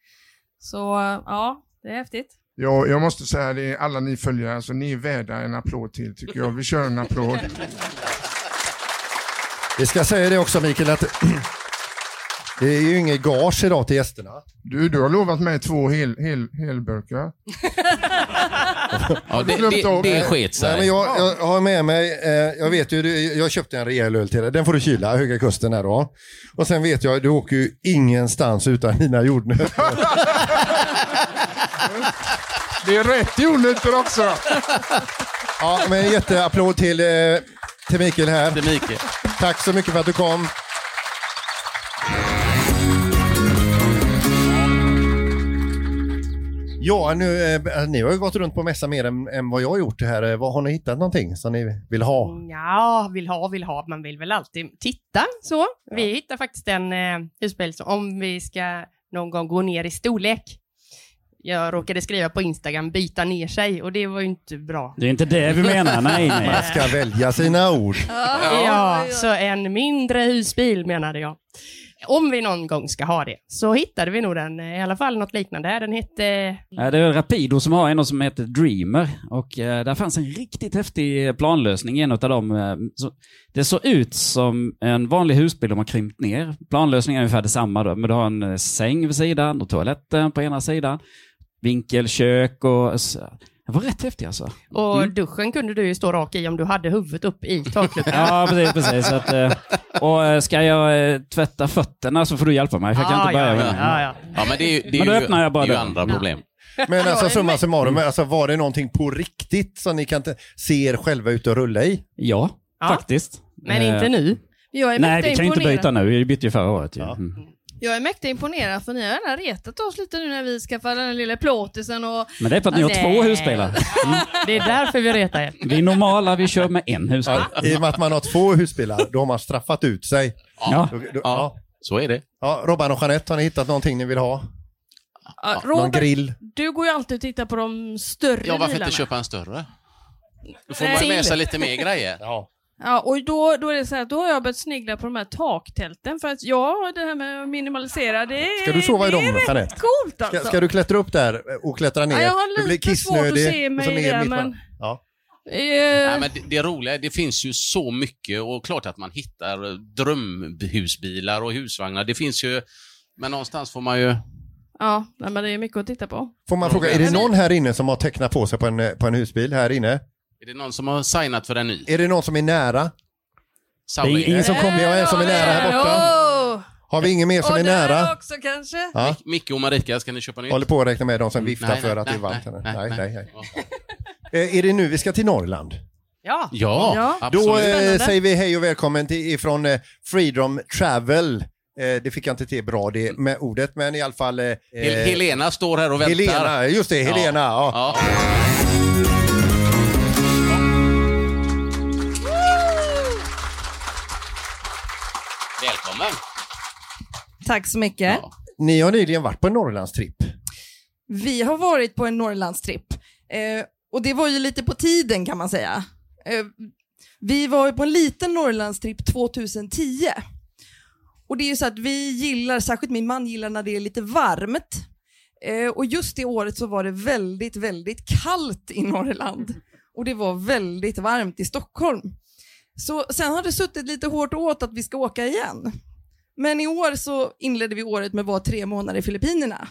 Speaker 6: Så ja, det är häftigt.
Speaker 9: Ja, jag måste säga det, alla ni följare, alltså, ni är värda en applåd till tycker jag. Vi kör en applåd.
Speaker 2: Vi ska säga det också Mikael att [clears throat] det är ju inget gage idag till gästerna.
Speaker 9: Du, du har lovat mig två hel, hel, helburkar.
Speaker 5: Ja, det, sket
Speaker 2: Nej, men
Speaker 5: sig.
Speaker 2: jag, jag har med mig, eh, jag vet ju, du- jag köpte en rejäl öl till dig. Den får du kyla, Höga Kusten här då. Och sen vet jag, du åker ju ingenstans utan dina jordnötter.
Speaker 9: Det är rätt jordnötter också.
Speaker 2: Ja, men en jätteapplåd till, eh, till Mikael här.
Speaker 5: Det är Mikael.
Speaker 2: Tack så mycket för att du kom. Ja, nu, eh, ni har ju gått runt på mässa mer än, än vad jag har gjort här. Eh, Vad Har ni hittat någonting som ni vill ha?
Speaker 3: Ja, vill ha, vill ha. Man vill väl alltid titta så. Vi hittar faktiskt en eh, husbil som om vi ska någon gång gå ner i storlek. Jag råkade skriva på Instagram byta ner sig och det var ju inte bra.
Speaker 4: Det är inte det vi menar, nej nej.
Speaker 2: Man ska välja sina ord.
Speaker 3: Ja, så en mindre husbil menade jag. Om vi någon gång ska ha det så hittade vi nog den, eh, i alla fall något liknande. Den hette...
Speaker 4: Ja, Det är Rapido som har en som heter Dreamer och eh, där fanns en riktigt häftig planlösning i en av dem. Eh, så, det såg ut som en vanlig husbil de har krympt ner. Planlösningen är ungefär detsamma då, men du har en eh, säng vid sidan och toaletten på ena sidan. Vinkelkök och... Så, det var rätt häftigt alltså.
Speaker 3: Och duschen kunde du ju stå rak i om du hade huvudet upp i takluckan. [laughs]
Speaker 4: Ja, precis. precis. Så att, eh, och eh, ska jag eh, tvätta fötterna så får du hjälpa mig, för jag kan
Speaker 3: Ah,
Speaker 4: inte börja
Speaker 3: ja,
Speaker 4: med
Speaker 3: ja,
Speaker 4: det.
Speaker 3: ja, ja.
Speaker 5: Men det är det är
Speaker 4: Men då
Speaker 5: ju,
Speaker 4: öppnar jag bara
Speaker 5: det är ju andra problem.
Speaker 2: Men alltså summa
Speaker 6: men-
Speaker 2: summarum, alltså, var det någonting på riktigt som ni kan t- se er själva ut och rulla i?
Speaker 4: Ja,
Speaker 3: Ja.
Speaker 4: faktiskt.
Speaker 3: Men inte nu.
Speaker 6: Jag är
Speaker 4: Nej, vi kan ju inte byta nu. Vi bytte ju förra året. Ju.
Speaker 2: Ja.
Speaker 4: Mm.
Speaker 6: Jag är mäkta imponerad för ni har gärna retat oss lite nu när vi skaffade den lilla plåtisen och
Speaker 4: Men det är för att ni har
Speaker 3: Nej.
Speaker 4: två husbilar. [laughs]
Speaker 3: Det är därför vi retar er.
Speaker 4: Vi är normala, vi kör med en husbil.
Speaker 2: Ja, I och med att man har två husbilar, då har man straffat ut sig.
Speaker 4: Ja.
Speaker 2: Då, då,
Speaker 5: Ja,
Speaker 2: ja.
Speaker 5: så är det.
Speaker 2: Ja, Robban och Jeanette, har ni hittat någonting ni vill ha?
Speaker 6: Ja,
Speaker 2: Någon
Speaker 6: Robert,
Speaker 2: grill?
Speaker 6: du går ju alltid och tittar på de större
Speaker 5: Ja, varför
Speaker 6: bilarna.
Speaker 5: inte köpa en större? Då får
Speaker 6: Nej.
Speaker 5: man med sig lite mer grejer.
Speaker 2: Ja.
Speaker 6: Ja, och då, då är det så här, då har jag börjat snegla på de här taktälten för att ja, det här med att minimalisera, det är,
Speaker 2: Ska du sova i
Speaker 6: det
Speaker 2: dem,
Speaker 6: är rätt coolt alltså.
Speaker 2: Ska, ska du klättra upp där och klättra ner?
Speaker 6: Ja, jag har
Speaker 2: du blir
Speaker 6: lite svårt att se
Speaker 2: och
Speaker 6: mig
Speaker 2: så ner
Speaker 6: där,
Speaker 2: mitt
Speaker 6: men-
Speaker 2: Ja.
Speaker 6: Eh,
Speaker 5: Nej, men det, det roliga, det finns ju så mycket och klart att man hittar drömhusbilar och husvagnar. Det finns ju, men någonstans får man ju...
Speaker 6: Ja, nej, men det är mycket att titta på.
Speaker 2: Får man fråga, är det någon här inne som har tecknat på sig på en, på en husbil här inne?
Speaker 5: Är det någon som har signat för en ny?
Speaker 2: Är det någon som är nära?
Speaker 4: Det är
Speaker 2: Ingen som kommer, vi har en som är nära här borta. Har vi ingen mer som är nära?
Speaker 6: också kanske.
Speaker 2: Ja.
Speaker 5: Micke och Marika, ska ni köpa nytt?
Speaker 2: Håller på att räkna med de som viftar
Speaker 5: Nej,
Speaker 2: för
Speaker 5: nej,
Speaker 2: att det är
Speaker 5: nej,
Speaker 2: varmt.
Speaker 5: nej,
Speaker 2: här. Nej, nej, nej. Eh, Är det nu vi ska till Norrland?
Speaker 3: Ja.
Speaker 5: Ja,
Speaker 6: Ja.
Speaker 5: absolut.
Speaker 2: Då eh,
Speaker 6: Spännande.
Speaker 2: säger vi hej och välkommen till, ifrån eh, Freedom Travel. Eh, det fick jag inte till bra det med ordet, men i alla fall... Eh,
Speaker 5: Hel- Helena står här och väntar.
Speaker 2: Helena, just det, Helena. Ja.
Speaker 5: Ja.
Speaker 10: Tack så mycket.
Speaker 5: Ja.
Speaker 2: Ni har nyligen varit på en Norrlandstripp.
Speaker 10: Vi har varit på en Norrlandstripp eh, och det var ju lite på tiden kan man säga. Eh, vi var ju på en liten Norrlandstripp 2010 och det är ju så att vi gillar, särskilt min man gillar när det är lite varmt eh, och just det året så var det väldigt, väldigt kallt i Norrland och det var väldigt varmt i Stockholm. Så sen har det suttit lite hårt åt att vi ska åka igen. Men i år så inledde vi året med att vara tre månader i Filippinerna.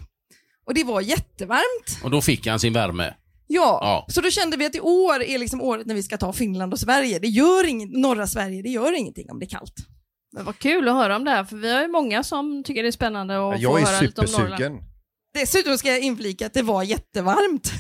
Speaker 10: Och det var jättevarmt.
Speaker 5: Och då fick han sin värme.
Speaker 10: Ja,
Speaker 5: Ja.
Speaker 10: så då kände vi att i år är liksom året när vi ska ta Finland och Sverige. Det gör inget, norra Sverige, det gör ingenting om det är kallt.
Speaker 6: Men vad kul att höra om det här, för vi har ju många som tycker det är spännande att få
Speaker 2: Jag är
Speaker 6: höra lite om Norrland.
Speaker 2: supersugen.
Speaker 10: Dessutom ska jag inflika att det var jättevarmt.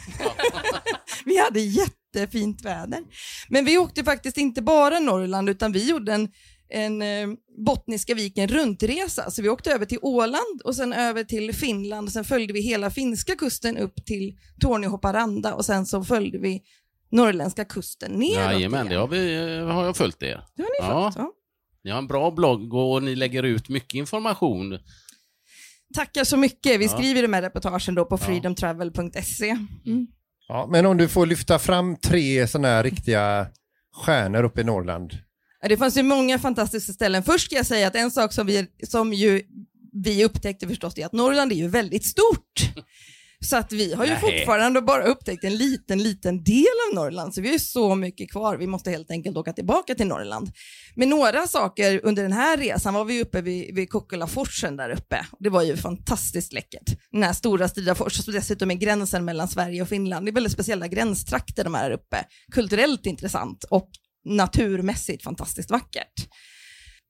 Speaker 10: [laughs] vi hade jätte jättefint väder. Men vi åkte faktiskt inte bara Norrland utan vi gjorde en, en eh, Bottniska viken runtresa. Så vi åkte över till Åland och sen över till Finland. Sen följde vi hela finska kusten upp till Torneå-Haparanda och sen så följde vi norrländska kusten neråt.
Speaker 5: Jajamän, det har, vi, eh, har jag följt er.
Speaker 10: Det har ni
Speaker 5: Ja.
Speaker 10: fått, ja.
Speaker 5: Ni har en bra blogg och ni lägger ut mycket information.
Speaker 10: Tackar så mycket. Vi
Speaker 5: Ja.
Speaker 10: skriver de här reportagen då på freedomtravel.se. Mm.
Speaker 2: Ja, men om du får lyfta fram tre sådana här riktiga stjärnor uppe i Norrland.
Speaker 10: Det fanns ju många fantastiska ställen. Först ska jag säga att en sak som vi, som ju vi upptäckte förstås är att Norrland är ju väldigt stort. Så att vi har ju
Speaker 11: Nej.
Speaker 10: fortfarande bara upptäckt en liten, liten del av Norrland. Så vi har ju så mycket kvar. Vi måste helt enkelt åka tillbaka till Norrland. Men några saker under den här resan var vi uppe vid, vid Kukkolaforsen där uppe. Det var ju fantastiskt läckert. Den här stora Stridafors som dessutom är gränsen mellan Sverige och Finland. Det är väldigt speciella gränstrakter de här uppe. Kulturellt intressant och naturmässigt fantastiskt vackert.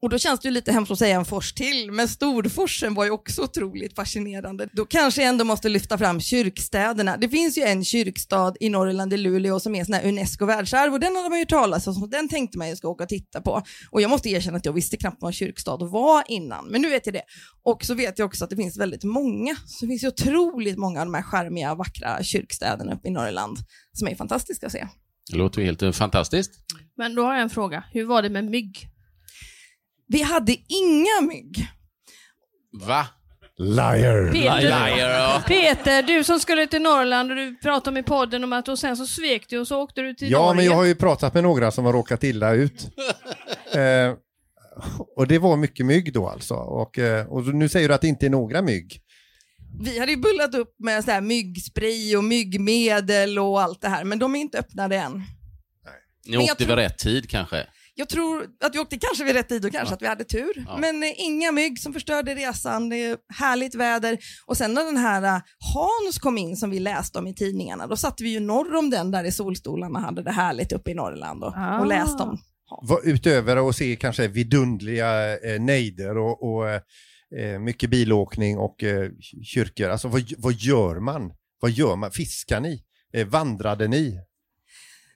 Speaker 10: Och då känns det ju lite hemskt att säga en fors till, men Storforsen var ju också otroligt fascinerande. Då kanske jag ändå måste lyfta fram kyrkstäderna. Det finns ju en kyrkstad i Norrland, i Luleå, som är sån här Unesco världsarv och den hade man ju talat om, den tänkte man ju ska åka och titta på. Och jag måste erkänna att jag visste knappt vad en kyrkstad var innan, men nu vet jag det. Och så vet jag också att det finns väldigt många, så det finns ju otroligt många av de här charmiga, vackra kyrkstäderna uppe i Norrland som är fantastiska att se.
Speaker 5: Det låter ju helt eh, fantastiskt.
Speaker 6: Men då har jag en fråga. Hur var det med mygg?
Speaker 10: Vi hade inga mygg.
Speaker 5: Va?
Speaker 2: Liar.
Speaker 6: Peter,
Speaker 5: Liar, ja.
Speaker 6: Peter, du som skulle till Norrland och du pratade om i podden om att och sen så svek du och så åkte du till
Speaker 2: Ja,
Speaker 6: Norge.
Speaker 2: men jag har ju pratat med några som har råkat illa ut. [laughs] eh, och det var mycket mygg då alltså. Och, eh, och nu säger du att det inte är några mygg.
Speaker 10: Vi hade ju bullat upp med så här myggspray och myggmedel och allt det här, men de är inte öppnade än.
Speaker 5: Ni
Speaker 10: Men
Speaker 5: åkte
Speaker 10: tror-
Speaker 5: vid rätt tid kanske?
Speaker 10: Jag tror att vi åkte kanske vid rätt tid och kanske att vi hade tur.
Speaker 5: Ja.
Speaker 10: Men eh, inga mygg som förstörde resan, det är härligt väder. Och sen när den här eh, Hans kom in som vi läste om i tidningarna, då satt vi ju norr om den där i solstolarna och hade det härligt uppe i Norrland och,
Speaker 6: Ah.
Speaker 10: och läste om.
Speaker 2: Var utöver att se kanske vidundliga eh, nejder och, och eh, mycket bilåkning och eh, kyrkor. Alltså vad, vad gör man? Vad gör man? Fiskar ni? Eh, vandrade ni?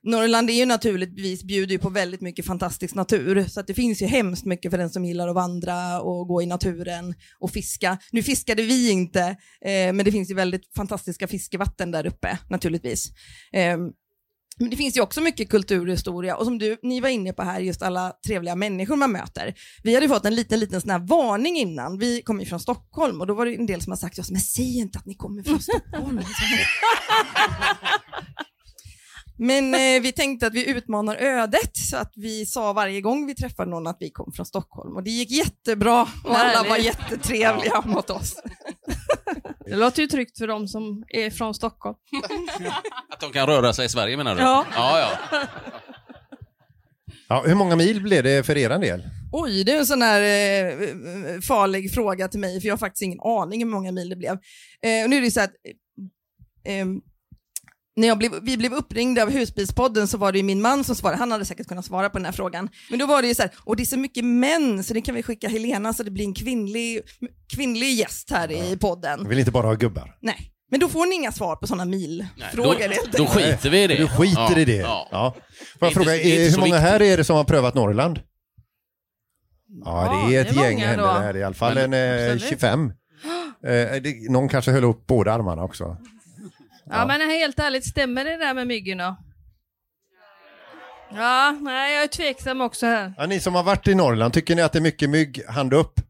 Speaker 10: Norrland är ju naturligtvis bjuder ju på väldigt mycket fantastisk natur, så att det finns ju hemskt mycket för den som gillar att vandra och gå i naturen och fiska. Nu fiskade vi inte, eh, men det finns ju väldigt fantastiska fiskevatten där uppe naturligtvis. Eh, men det finns ju också mycket kulturhistoria och som du, ni var inne på här, just alla trevliga människor man möter. Vi hade fått en liten, liten sån här varning innan. Vi kom ju från Stockholm och då var det en del som har sagt till oss, men säg inte att ni kommer från Stockholm. [laughs] Men eh, vi tänkte att vi utmanar ödet så att vi sa varje gång vi träffade någon att vi kom från Stockholm och det gick jättebra och alla var jättetrevliga mot oss.
Speaker 6: Det låter ju tryggt för dem som är från Stockholm. [laughs]
Speaker 5: Att de kan röra sig i Sverige menar du?
Speaker 6: Ja.
Speaker 5: ja, ja.
Speaker 2: Ja, hur många mil blev det för er del?
Speaker 10: Oj, det är en sån här eh, farlig fråga till mig för jag har faktiskt ingen aning hur många mil det blev. Eh, och nu är det så att eh, eh, när jag blev, vi blev uppringda av Husbilspodden så var det ju min man som svarade, han hade säkert kunnat svara på den här frågan. Men då var det ju så här, och det är så mycket män så det kan vi skicka Helena så det blir en kvinnlig, kvinnlig gäst här i podden.
Speaker 2: Jag vill inte bara ha gubbar.
Speaker 10: Nej, men då får ni inga svar på sådana milfrågor
Speaker 5: då-
Speaker 10: helt
Speaker 5: då
Speaker 10: enkelt.
Speaker 5: skiter vi i det.
Speaker 2: Du skiter
Speaker 5: Ja,
Speaker 2: i det?
Speaker 5: ja.
Speaker 2: Ja. Får jag fråga, eh, hur många här är det som har prövat Norrland? Ja, det är ett
Speaker 6: det är
Speaker 2: gäng händer
Speaker 6: då.
Speaker 2: det här i alla fall.
Speaker 5: Men-
Speaker 2: en eh,
Speaker 6: Absolut.
Speaker 2: 25. Eh, det, någon kanske höll upp båda armarna också.
Speaker 6: Ja, men helt ärligt, stämmer det där med myggen då? Ja, nej, jag är tveksam också här.
Speaker 2: Ja, ni som har varit i Norrland, tycker ni att det är mycket mygg? Hand upp.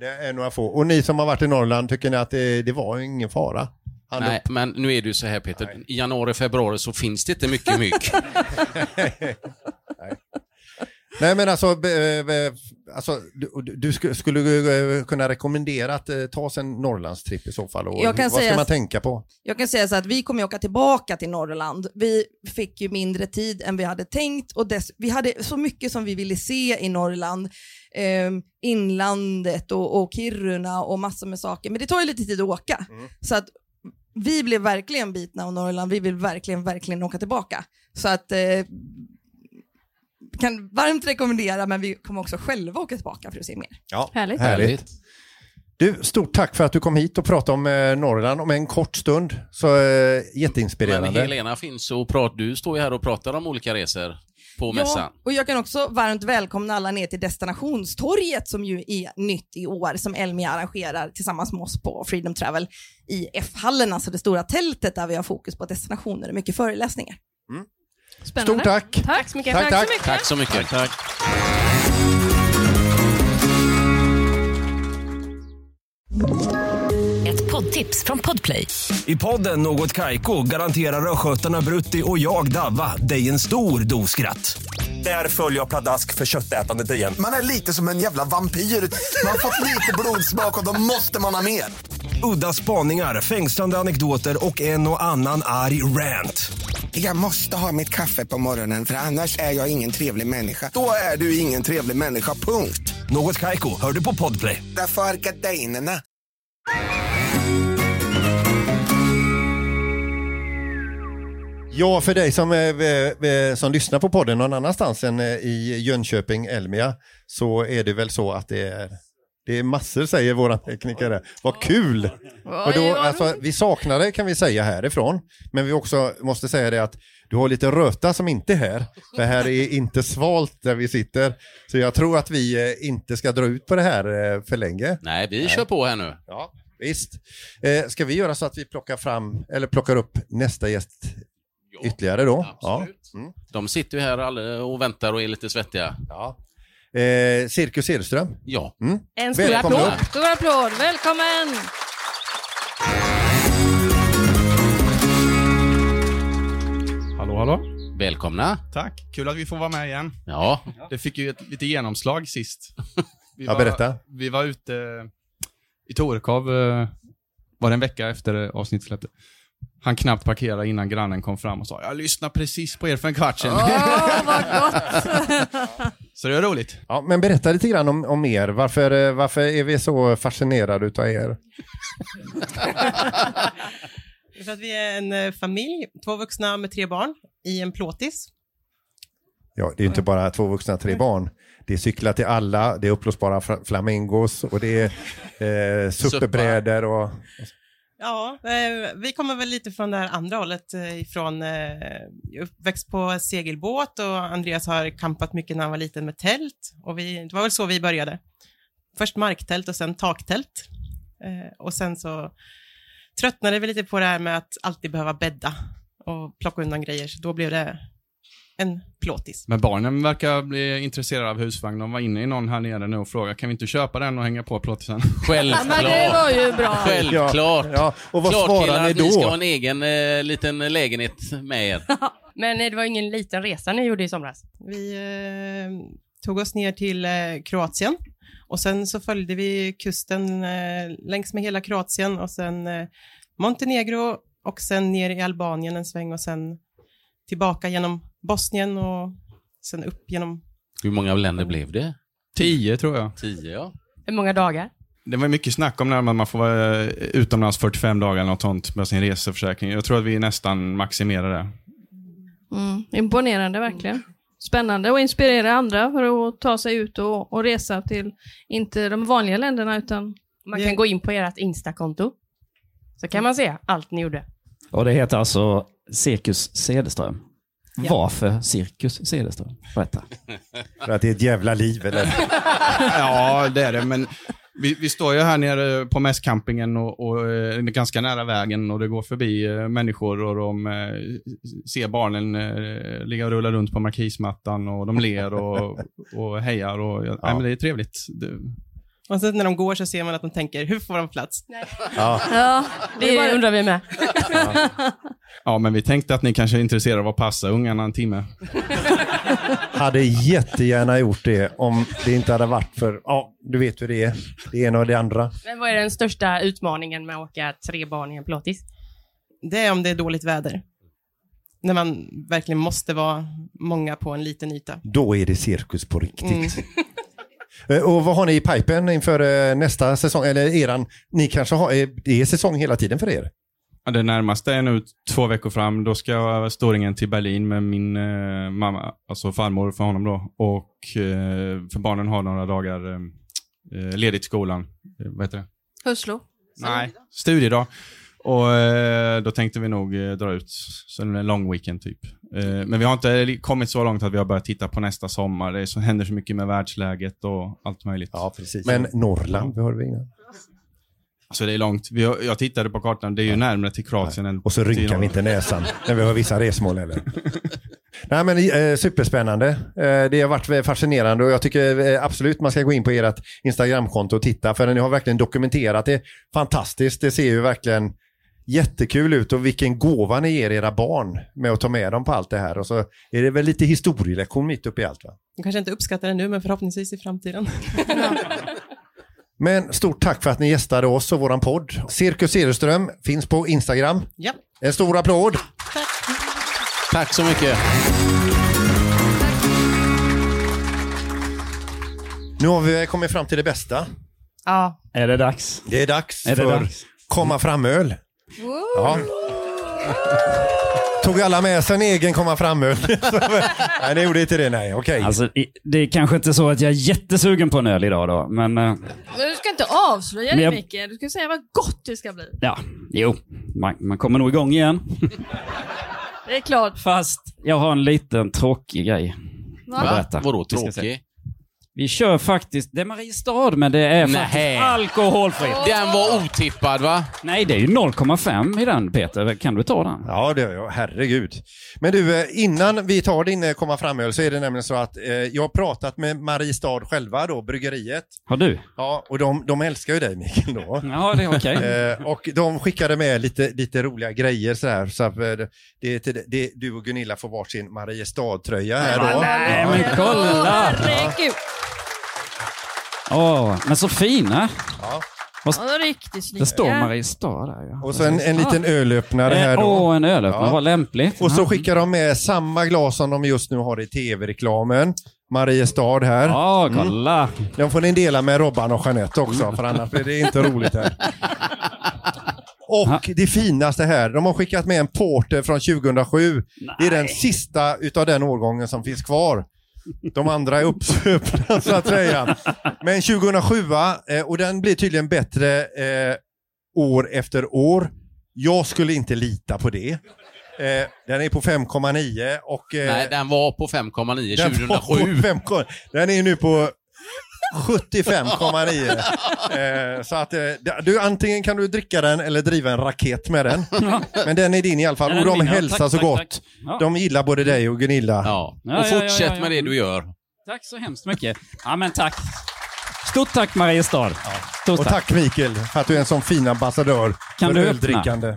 Speaker 2: Det är några få. Och ni som har varit i Norrland, tycker ni att det, det var ingen fara? Hand
Speaker 5: Nej,
Speaker 2: upp.
Speaker 5: men nu är det ju så här Peter, i januari, februari så finns det inte mycket mygg. [laughs] [laughs]
Speaker 2: Nej men alltså, alltså du, du skulle, eh, kunna rekommendera att eh, ta sig en Norrlandstripp i så fall? Och
Speaker 10: Jag kan
Speaker 2: vad ska
Speaker 10: säga-
Speaker 2: man tänka på?
Speaker 10: Jag kan säga så att vi kommer åka tillbaka till Norrland. Vi fick ju mindre tid än vi hade tänkt och dess, vi hade så mycket som vi ville se i Norrland. Eh, inlandet och, och Kiruna och massor med saker. Men det tar ju lite tid att åka. Så att vi blev verkligen bitna av Norrland. Vi vill verkligen, verkligen åka tillbaka. Så att eh, kan varmt rekommendera men vi kommer också själva åka tillbaka för att se mer.
Speaker 2: Ja,
Speaker 6: Härligt.
Speaker 2: härligt. Du, stort tack för att du kom hit och pratade om eh, Norrland om en kort stund. Så eh, jätteinspirerande.
Speaker 5: Men Helena finns och pratar, du står ju här och pratar om olika resor på mässan.
Speaker 10: Ja, och jag kan också varmt välkomna alla ner till destinationstorget som ju är nytt i år som Elmia arrangerar tillsammans med oss på Freedom Travel i F-hallen, alltså det stora tältet där vi har fokus på destinationer och mycket föreläsningar.
Speaker 6: Spännande.
Speaker 2: Stort tack!
Speaker 6: Tack så mycket.
Speaker 2: Tack, tack.
Speaker 6: mycket.
Speaker 5: Tack så mycket. Tack.
Speaker 7: Ett poddtips från Podplay.
Speaker 12: I podden Något Kaiko garanterar östgötarna Brutti och jag, Davva, dig en stor dos skratt. Där följer jag pladask för köttätandet igen.
Speaker 13: Man är lite som en jävla vampyr. Man har fått lite blodsmak och då måste man ha mer.
Speaker 12: Udda spaningar, fängslande anekdoter och en och annan arg rant.
Speaker 13: Jag måste ha mitt kaffe på morgonen för annars är jag ingen trevlig människa. Då är du ingen trevlig människa, punkt.
Speaker 12: Något Kaiko, hör du på Podplay.
Speaker 13: Därför är gardinerna.
Speaker 2: Ja, för dig som, eh, eh, som lyssnar på podden någon annanstans än eh, i Jönköping, Elmia, så är det väl så att det är det är massor säger våran tekniker. där. Vad kul! Och då, alltså, vi saknar det kan vi säga härifrån, men vi också måste säga det att du har lite röta som inte är här, för här är inte svalt där vi sitter. Så jag tror att vi eh, inte ska dra ut på det här eh, för länge.
Speaker 5: Nej, vi kör på här nu.
Speaker 2: Ja, visst. Eh, ska vi göra så att vi plockar fram, eller plockar upp nästa gäst ytterligare då?
Speaker 5: absolut.
Speaker 2: Ja. Mm.
Speaker 5: De sitter ju här och väntar och är lite svettiga.
Speaker 2: Ja. Eh, Cirkus Edström.
Speaker 5: Ja.
Speaker 2: Mm.
Speaker 6: En stor
Speaker 2: Välkommen
Speaker 6: applåd.
Speaker 2: upp.
Speaker 6: Stor applåd. Välkommen!
Speaker 11: Hallå, hallå.
Speaker 5: Välkomna.
Speaker 11: Tack. Kul att vi får vara med igen.
Speaker 5: Ja.
Speaker 11: Det fick ju ett, lite genomslag sist. Vi
Speaker 2: Ja,
Speaker 11: var,
Speaker 2: berätta.
Speaker 11: Vi var ute i Torekov, eh, var det en vecka efter avsnittet släppte. Han knappt parkerade innan grannen kom fram och sa jag lyssnade precis på er för en kvart sedan.
Speaker 6: Åh, vad gott! [laughs]
Speaker 11: Så det var roligt.
Speaker 2: Ja, men berätta lite grann om, om er. Varför, eh, varför är vi så fascinerade utav er? [laughs]
Speaker 14: För att vi är en eh, familj, två vuxna med tre barn, i en plåtis.
Speaker 2: Ja, det är inte bara två vuxna, tre barn. Det är cyklar till alla, det är uppblåsbara fla- flamingos och det är eh, superbrädor och...
Speaker 14: Ja, eh, vi kommer väl lite från det här andra hållet, eh, ifrån eh, uppväxt på segelbåt och Andreas har kampat mycket när han var liten med tält. Och vi, det var väl så vi började. Först marktält och sen taktält. Och sen så tröttnade vi lite på det här med att alltid behöva bädda och plocka undan grejer, så då blev det en plåtis.
Speaker 11: Men barnen verkar bli intresserade av husvagn. De var inne i någon här nere nu och frågade, kan vi inte köpa den och hänga på plåtisen? [laughs]
Speaker 5: Självklart.
Speaker 6: Men det var ju bra.
Speaker 5: Självklart.
Speaker 2: Ja, och vad
Speaker 5: Klart
Speaker 2: svarar
Speaker 5: killar
Speaker 2: ni
Speaker 5: att ni ska ha
Speaker 2: då?
Speaker 5: en egen eh, liten lägenhet med er.
Speaker 3: Men det var ingen liten resa ni gjorde i somras.
Speaker 14: Vi eh, tog oss ner till eh, Kroatien och sen så följde vi kusten eh, längs med hela Kroatien och sen eh, Montenegro och sen ner i Albanien en sväng och sen tillbaka genom Bosnien och sen upp genom...
Speaker 5: Hur många länder blev det?
Speaker 11: Tio tror jag.
Speaker 5: Tio, ja.
Speaker 3: Hur många dagar?
Speaker 11: Det var mycket snack om när man får vara utomlands 45 dagar eller något sånt med sin reseförsäkring. Jag tror att vi nästan maximerar det.
Speaker 6: Mm, imponerande verkligen. Spännande och inspirera andra för att ta sig ut och, och resa till, inte de vanliga länderna utan...
Speaker 3: Man kan gå in på ert Insta-konto. Så kan man se allt ni gjorde.
Speaker 4: Och det heter alltså Cirkus Cederström. Varför Cirkus Cederström? Berätta. [laughs]
Speaker 2: För att det är ett jävla liv, eller? [laughs]
Speaker 11: ja, det är det, men vi, vi står ju här nere på mässcampingen och, och eh, är ganska nära vägen och det går förbi eh, människor och de eh, ser barnen eh, ligga och rulla runt på markismattan och de ler och, och hejar. Och, ja. nej, men det är trevligt. Det,
Speaker 14: Och sen när de går så ser man att de tänker, hur får de plats?
Speaker 2: Ja.
Speaker 6: Ja,
Speaker 3: Det undrar vi med.
Speaker 11: ja, men vi tänkte att ni kanske är intresserade av att passa ungarna en timme.
Speaker 2: Hade jättegärna gjort det om det inte hade varit för, ja, du vet hur det är. Det ena och det andra.
Speaker 3: Men vad är den största utmaningen med att åka tre barn i en plåtis?
Speaker 14: Det är om det är dåligt väder. När man verkligen måste vara många på en liten yta.
Speaker 2: Då är det cirkus på riktigt.
Speaker 14: Mm.
Speaker 2: Eh, Och vad har ni i pipen inför eh, nästa säsong? Eller eran, ni kanske har, eh, det är säsong hela tiden för er?
Speaker 11: Ja, det närmaste är nu två veckor fram. Då ska jag Storingen till Berlin med min eh, mamma, alltså farmor för honom då. Och eh, för barnen har några dagar eh, ledigt skolan. Eh, vad heter det?
Speaker 6: Höslo.
Speaker 11: Nej, studiedag. Och eh, då tänkte vi nog eh, dra ut så en lång weekend typ. Eh, men vi har inte kommit så långt att vi har börjat titta på nästa sommar. Det så, händer så mycket med världsläget och allt möjligt.
Speaker 2: Ja, precis. Men Norrland, det hörde vi innan.
Speaker 11: Alltså det är långt. Vi har, jag tittade på kartan, det är ju närmare till Kroatien än
Speaker 2: Och så rynkar vi inte näsan när vi har vissa resmål heller. [laughs] Nej men eh, superspännande. Eh, det har varit fascinerande och jag tycker eh, absolut man ska gå in på ert Instagramkonto och titta för ni har verkligen dokumenterat det fantastiskt. Det ser ju verkligen jättekul ut och vilken gåva ni ger era barn med att ta med dem på allt det här. Och så är det väl lite historielektion mitt uppe i allt va?
Speaker 14: De kanske inte uppskattar det nu, men förhoppningsvis i framtiden. [laughs]
Speaker 2: Men stort tack för att ni gästade oss och våran podd. Cirkus Cederström finns på Instagram.
Speaker 14: Ja.
Speaker 2: En stor applåd.
Speaker 5: Tack så mycket.
Speaker 2: Nu har vi kommit fram till det bästa.
Speaker 3: Ja.
Speaker 4: Är det dags?
Speaker 2: Det är dags
Speaker 4: Är det
Speaker 2: för
Speaker 4: dags?
Speaker 2: komma fram-öl. Ja. Tog alla med sig en egen komma fram-öl? [laughs] nej, det gjorde inte det. Nej, okej.
Speaker 4: Alltså, i- det är kanske inte så att jag är jättesugen på en öl idag då, men eh,
Speaker 6: Men du ska inte avslöja
Speaker 4: Men
Speaker 6: det
Speaker 4: jag-
Speaker 6: Micke. Du ska säga vad gott det ska bli.
Speaker 4: ja, jo, man, man kommer nog igång igen.
Speaker 6: Det är klart.
Speaker 4: Fast jag har en liten tråkig grej
Speaker 6: Va?
Speaker 4: att berätta.
Speaker 5: Vadå
Speaker 4: Vi ska se.
Speaker 5: tråkig?
Speaker 4: Vi kör faktiskt, det är Mariestad men det är faktiskt alkoholfritt.
Speaker 5: Den var otippad va?
Speaker 4: Nej, det är ju 0,5 i den Peter. Kan du ta den?
Speaker 2: Ja, det gör jag. Herregud. Men du, eh, innan vi tar din eh, komma fram-öl så är det nämligen så att eh, jag har pratat med Mariestad själva då, bryggeriet.
Speaker 4: Har du?
Speaker 2: Ja, och de, de älskar ju dig Mikael då. [laughs]
Speaker 4: Ja, det är okej.
Speaker 2: Eh, och de skickade med lite, lite roliga grejer så här. Så att, eh, det, är till- det, du och Gunilla får varsin Mariestad-tröja här då.
Speaker 4: Nej, men kolla!
Speaker 6: Herregud.
Speaker 4: Åh, men så fina.
Speaker 2: Ja.
Speaker 4: Vad-
Speaker 6: Ja, riktigt snygga.
Speaker 4: Det står Mariestad där ja.
Speaker 2: Och så en, en liten ölöppnare här då.
Speaker 4: Åh, en ölöppnare.
Speaker 2: Ja.
Speaker 4: Vad lämpligt.
Speaker 2: Och så
Speaker 4: Ja.
Speaker 2: skickar de med samma glas som de just nu har i tv-reklamen. Mariestad här.
Speaker 4: Ja,
Speaker 2: Mm.
Speaker 4: kolla.
Speaker 2: Den får ni dela med Robban och Jeanette också, för annars blir det inte roligt här. [laughs] Och det finaste här, de har skickat med en Porter från 2007. Det är den sista utav den årgången som finns kvar. De andra är uppsupna [laughs] så att säga. Men 2007 eh, och den blir tydligen bättre eh, år efter år. Jag skulle inte lita på det. Eh, den är på 5,9 och... Eh,
Speaker 5: Nej, den var på 5,9
Speaker 2: den var
Speaker 5: 2007.
Speaker 2: på 5, den är nu på 75,9. Eh, så att eh, du, antingen kan du dricka den eller driva en raket med den. Men den är din i alla fall. Och de hälsar
Speaker 4: Tack,
Speaker 2: så
Speaker 4: tack,
Speaker 2: gott.
Speaker 4: tack. Ja.
Speaker 2: De gillar både dig och Gunilla.
Speaker 5: Ja.
Speaker 4: Ja,
Speaker 5: Och
Speaker 4: ja, ja,
Speaker 5: fortsätt
Speaker 4: ja, ja.
Speaker 5: med det du gör.
Speaker 4: Tack så hemskt mycket. Ja, men tack. Stort tack Mariestad. Stort
Speaker 2: Och tack Mikael för att du är en sån fin ambassadör
Speaker 4: Kan
Speaker 2: för
Speaker 4: du
Speaker 2: öldrickande.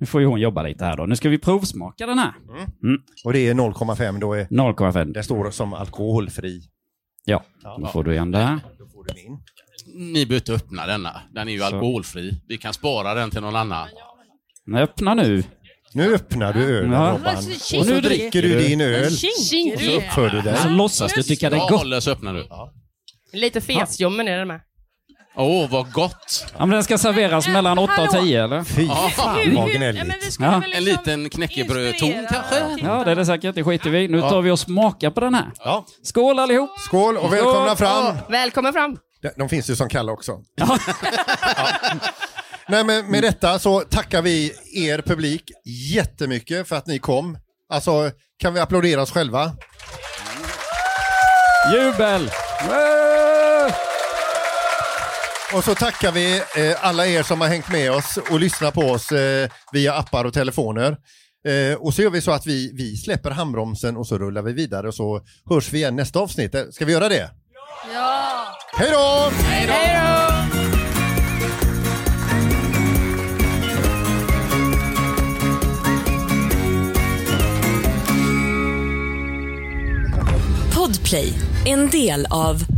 Speaker 4: Nu får ju hon jobba lite här då. Nu ska vi provsmaka den här. Mm.
Speaker 2: Och det är 0,5 då. Är,
Speaker 4: 0,5.
Speaker 2: det står som alkoholfri.
Speaker 4: Ja, då får du en där.
Speaker 2: Då får du min.
Speaker 5: Ni behöver inte öppna denna. Den är ju
Speaker 4: Så.
Speaker 5: alkoholfri. Vi kan spara den till någon annan.
Speaker 4: Öppna nu.
Speaker 2: Nu öppnar du ölen
Speaker 4: Ja.
Speaker 2: Robban.
Speaker 6: Så
Speaker 2: Och
Speaker 6: kinkig.
Speaker 2: dricker du din öl. Och
Speaker 6: du
Speaker 2: så uppför du dig.
Speaker 4: Så låtsas du tycka det är
Speaker 5: Ja,
Speaker 4: gott.
Speaker 5: håller så öppnar du.
Speaker 3: Lite fesljummen är det med.
Speaker 5: Åh, vad gott!
Speaker 4: Ja, men den ska serveras mellan 8 och 10 eller?
Speaker 2: Fy fan vad gnälligt.
Speaker 4: Ja.
Speaker 5: En
Speaker 6: liksom
Speaker 5: liten knäckebrödton kanske?
Speaker 4: Ja, det är det säkert. Det skiter vi. Nu tar vi och smakar på den här.
Speaker 2: Ja.
Speaker 4: Skål allihop!
Speaker 2: Skål och välkomna fram.
Speaker 3: Välkommen fram.
Speaker 2: De- De finns ju som kalla också. [laughs] Ja. Nej, men med detta så tackar vi er publik jättemycket för att ni kom. Alltså, kan vi applådera oss själva?
Speaker 4: Jubel!
Speaker 2: Och så tackar vi eh, alla er som har hängt med oss och lyssnat på oss eh, via appar och telefoner. Eh, och så gör vi så att vi, vi släpper handbromsen och så rullar vi vidare och så hörs vi igen nästa avsnitt. Ska vi göra det?
Speaker 6: Ja.
Speaker 2: Hej då!
Speaker 7: Podplay, en del av